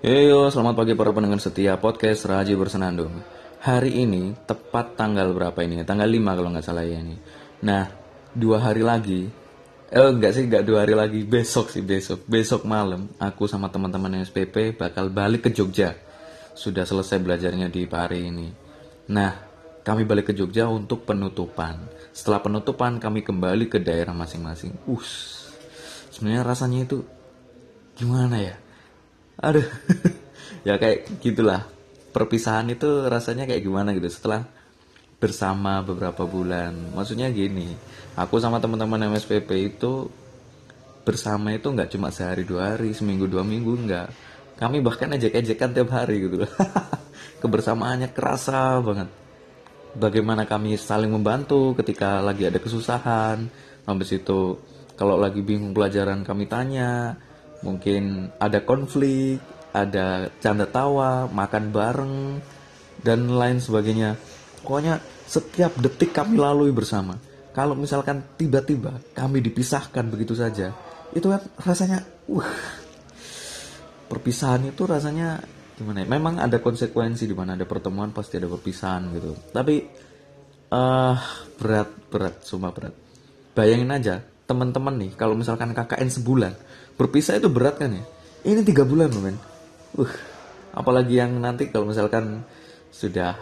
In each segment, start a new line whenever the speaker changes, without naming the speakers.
Yo, selamat pagi para pendengar setia podcast Raji Bersenandung. Hari ini tepat tanggal berapa ini? Tanggal 5 kalau nggak salah ya ini. Nah, dua hari lagi, eh enggak sih, enggak dua hari lagi, besok sih besok. Besok malam, aku sama teman-teman SPP bakal balik ke Jogja. Sudah selesai belajarnya di Pari ini. Nah, kami balik ke Jogja untuk penutupan. Setelah penutupan, kami kembali ke daerah masing-masing. Us, sebenarnya rasanya itu gimana ya? Aduh. Ya kayak gitulah. Perpisahan itu rasanya kayak gimana gitu setelah bersama beberapa bulan. Maksudnya gini aku sama teman-teman MSPP itu bersama itu nggak cuma sehari dua hari seminggu dua minggu nggak. Kami bahkan ejek-ejekan tiap hari gitu kebersamaannya kerasa banget. Bagaimana kami saling membantu ketika lagi ada kesusahan. Habis itu kalau lagi bingung pelajaran kami tanya mungkin ada konflik, ada canda tawa, makan bareng, dan lain sebagainya. Pokoknya setiap detik kami lalui bersama. Kalau misalkan tiba-tiba kami dipisahkan begitu saja, itu kan rasanya, uh, perpisahan itu rasanya gimana ya? Memang ada konsekuensi di mana ada pertemuan pasti ada perpisahan gitu. Tapi uh, berat berat, cuma berat. Bayangin aja teman-teman nih kalau misalkan KKN sebulan berpisah itu berat kan ya? Ini tiga bulan men. Uh apalagi yang nanti kalau misalkan sudah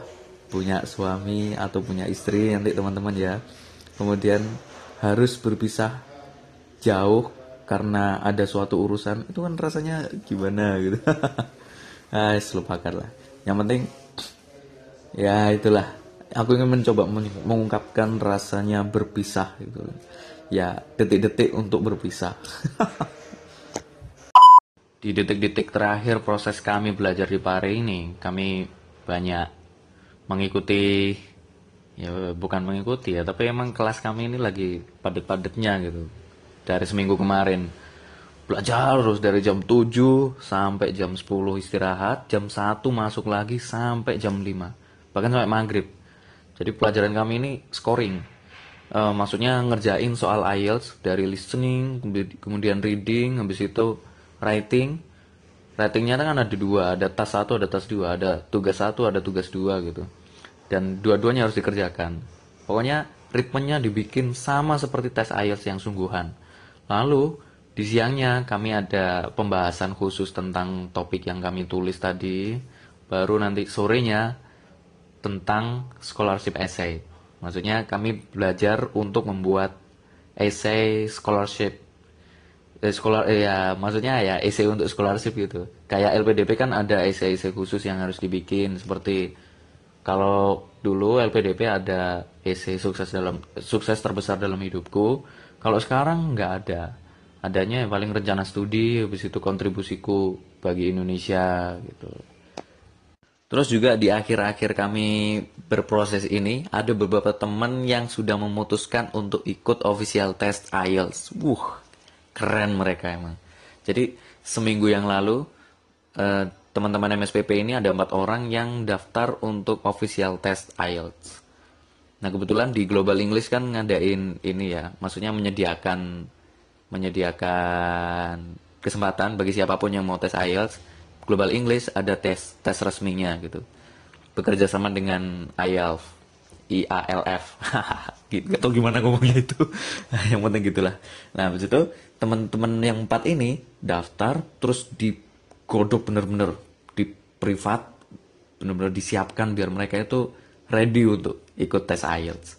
punya suami atau punya istri nanti teman-teman ya kemudian harus berpisah jauh karena ada suatu urusan itu kan rasanya gimana gitu. Ah lupakan lah. Yang penting ya itulah. Aku ingin mencoba mengungkapkan rasanya berpisah gitu. Ya detik-detik untuk berpisah Di detik-detik terakhir proses kami belajar di Pare ini, kami banyak mengikuti ya bukan mengikuti ya, tapi emang kelas kami ini lagi padat-padatnya gitu. Dari seminggu kemarin belajar terus dari jam 7 sampai jam 10 istirahat, jam 1 masuk lagi sampai jam 5. Bahkan sampai maghrib. Jadi pelajaran kami ini scoring. Uh, maksudnya ngerjain soal IELTS dari listening, kemudian reading, habis itu writing writingnya kan ada dua ada tas satu ada tas dua ada tugas satu ada tugas dua gitu. Dan dua-duanya harus dikerjakan. Pokoknya ritmenya dibikin sama seperti tes IELTS yang sungguhan. Lalu di siangnya kami ada pembahasan khusus tentang topik yang kami tulis tadi. Baru nanti sorenya tentang scholarship essay. Maksudnya kami belajar untuk membuat essay scholarship eh, sekolah eh, ya maksudnya ya essay untuk scholarship gitu. Kayak LPDP kan ada essay-essay khusus yang harus dibikin seperti kalau dulu LPDP ada essay sukses dalam sukses terbesar dalam hidupku kalau sekarang nggak ada. Adanya yang paling rencana studi habis itu kontribusiku bagi Indonesia gitu. Terus juga di akhir-akhir kami berproses ini ada beberapa teman yang sudah memutuskan untuk ikut official test IELTS. Wuh, keren mereka emang. Jadi seminggu yang lalu uh, teman-teman MSPP ini ada empat orang yang daftar untuk official test IELTS. Nah kebetulan di Global English kan ngadain ini ya. Maksudnya menyediakan menyediakan kesempatan bagi siapa pun yang mau tes IELTS. Global English ada tes tes resminya gitu. Bekerja sama dengan IELTS IALF gitu. Atau gimana ngomongnya itu. Yang penting gitulah. Nah habis itu teman-teman yang empat ini daftar terus digodok bener-bener di privat bener-bener disiapkan biar mereka itu ready untuk ikut tes IELTS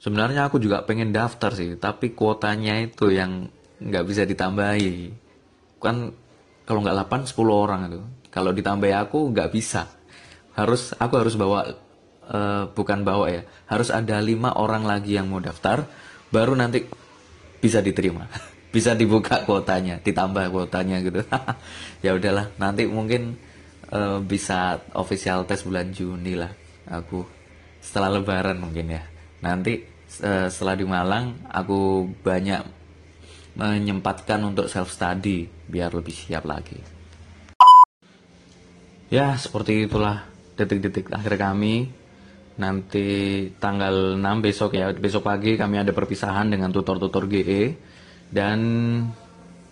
sebenarnya aku juga pengen daftar sih tapi kuotanya itu yang nggak bisa ditambahi. Kan kalau nggak 8 10 orang itu. Kalau ditambah aku nggak bisa. Harus aku harus bawa uh, bukan bawa ya. Harus ada lima orang lagi yang mau daftar baru nanti bisa diterima. Bisa dibuka kuotanya ditambah kuotanya gitu. Ya udahlah nanti mungkin uh, bisa official tes bulan Juni lah aku. Setelah Lebaran mungkin ya. Nanti uh, setelah di Malang aku banyak menyempatkan untuk self study biar lebih siap lagi. Ya seperti itulah detik-detik akhir kami nanti tanggal 6 besok ya besok pagi kami ada perpisahan dengan tutor-tutor GE dan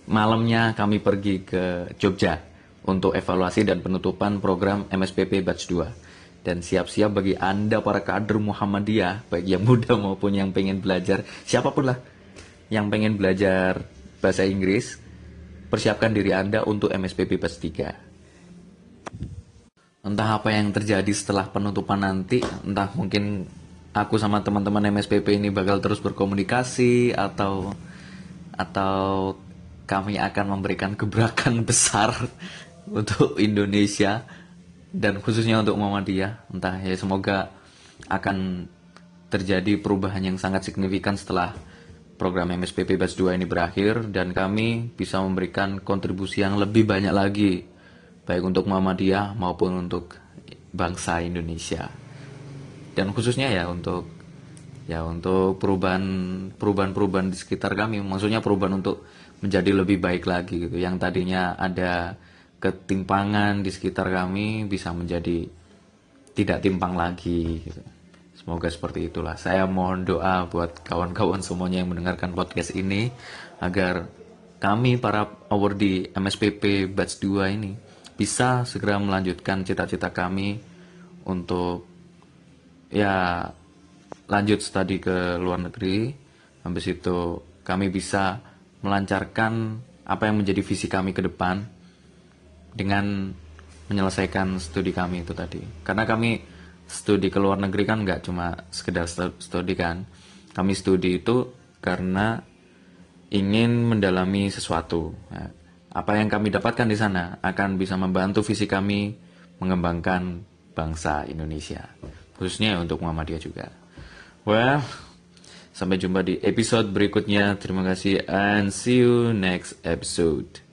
malamnya kami pergi ke Jogja untuk evaluasi dan penutupan program MSPP Batch 2. Dan siap-siap bagi Anda para kader Muhammadiyah, baik yang muda maupun yang pengen belajar, siapa pun lah yang pengen belajar bahasa Inggris, persiapkan diri Anda untuk MSPP Batch 3. Entah apa yang terjadi setelah penutupan nanti, entah mungkin aku sama teman-teman MSPP ini bakal terus berkomunikasi atau atau kami akan memberikan gebrakan besar untuk Indonesia dan khususnya untuk Muhammadiyah. Entah ya semoga akan terjadi perubahan yang sangat signifikan setelah program MSPP Batch 2 ini berakhir dan kami bisa memberikan kontribusi yang lebih banyak lagi baik untuk Muhammadiyah maupun untuk bangsa Indonesia dan khususnya ya untuk ya untuk perubahan perubahan perubahan di sekitar kami maksudnya perubahan untuk menjadi lebih baik lagi gitu yang tadinya ada ketimpangan di sekitar kami bisa menjadi tidak timpang lagi gitu. Semoga seperti itulah. Saya mohon doa buat kawan-kawan semuanya yang mendengarkan podcast ini agar kami para award MSPP Batch 2 ini bisa segera melanjutkan cita-cita kami untuk ya lanjut studi ke luar negeri. Habis itu kami bisa melancarkan apa yang menjadi visi kami ke depan dengan menyelesaikan studi kami itu tadi. Karena kami studi ke luar negeri kan nggak cuma sekedar studi kan. Kami studi itu karena ingin mendalami sesuatu. Apa yang kami dapatkan di sana akan bisa membantu visi kami mengembangkan bangsa Indonesia. Khususnya untuk Muhammadiyah juga. Well, sampai jumpa di episode berikutnya. Terima kasih and see you next episode.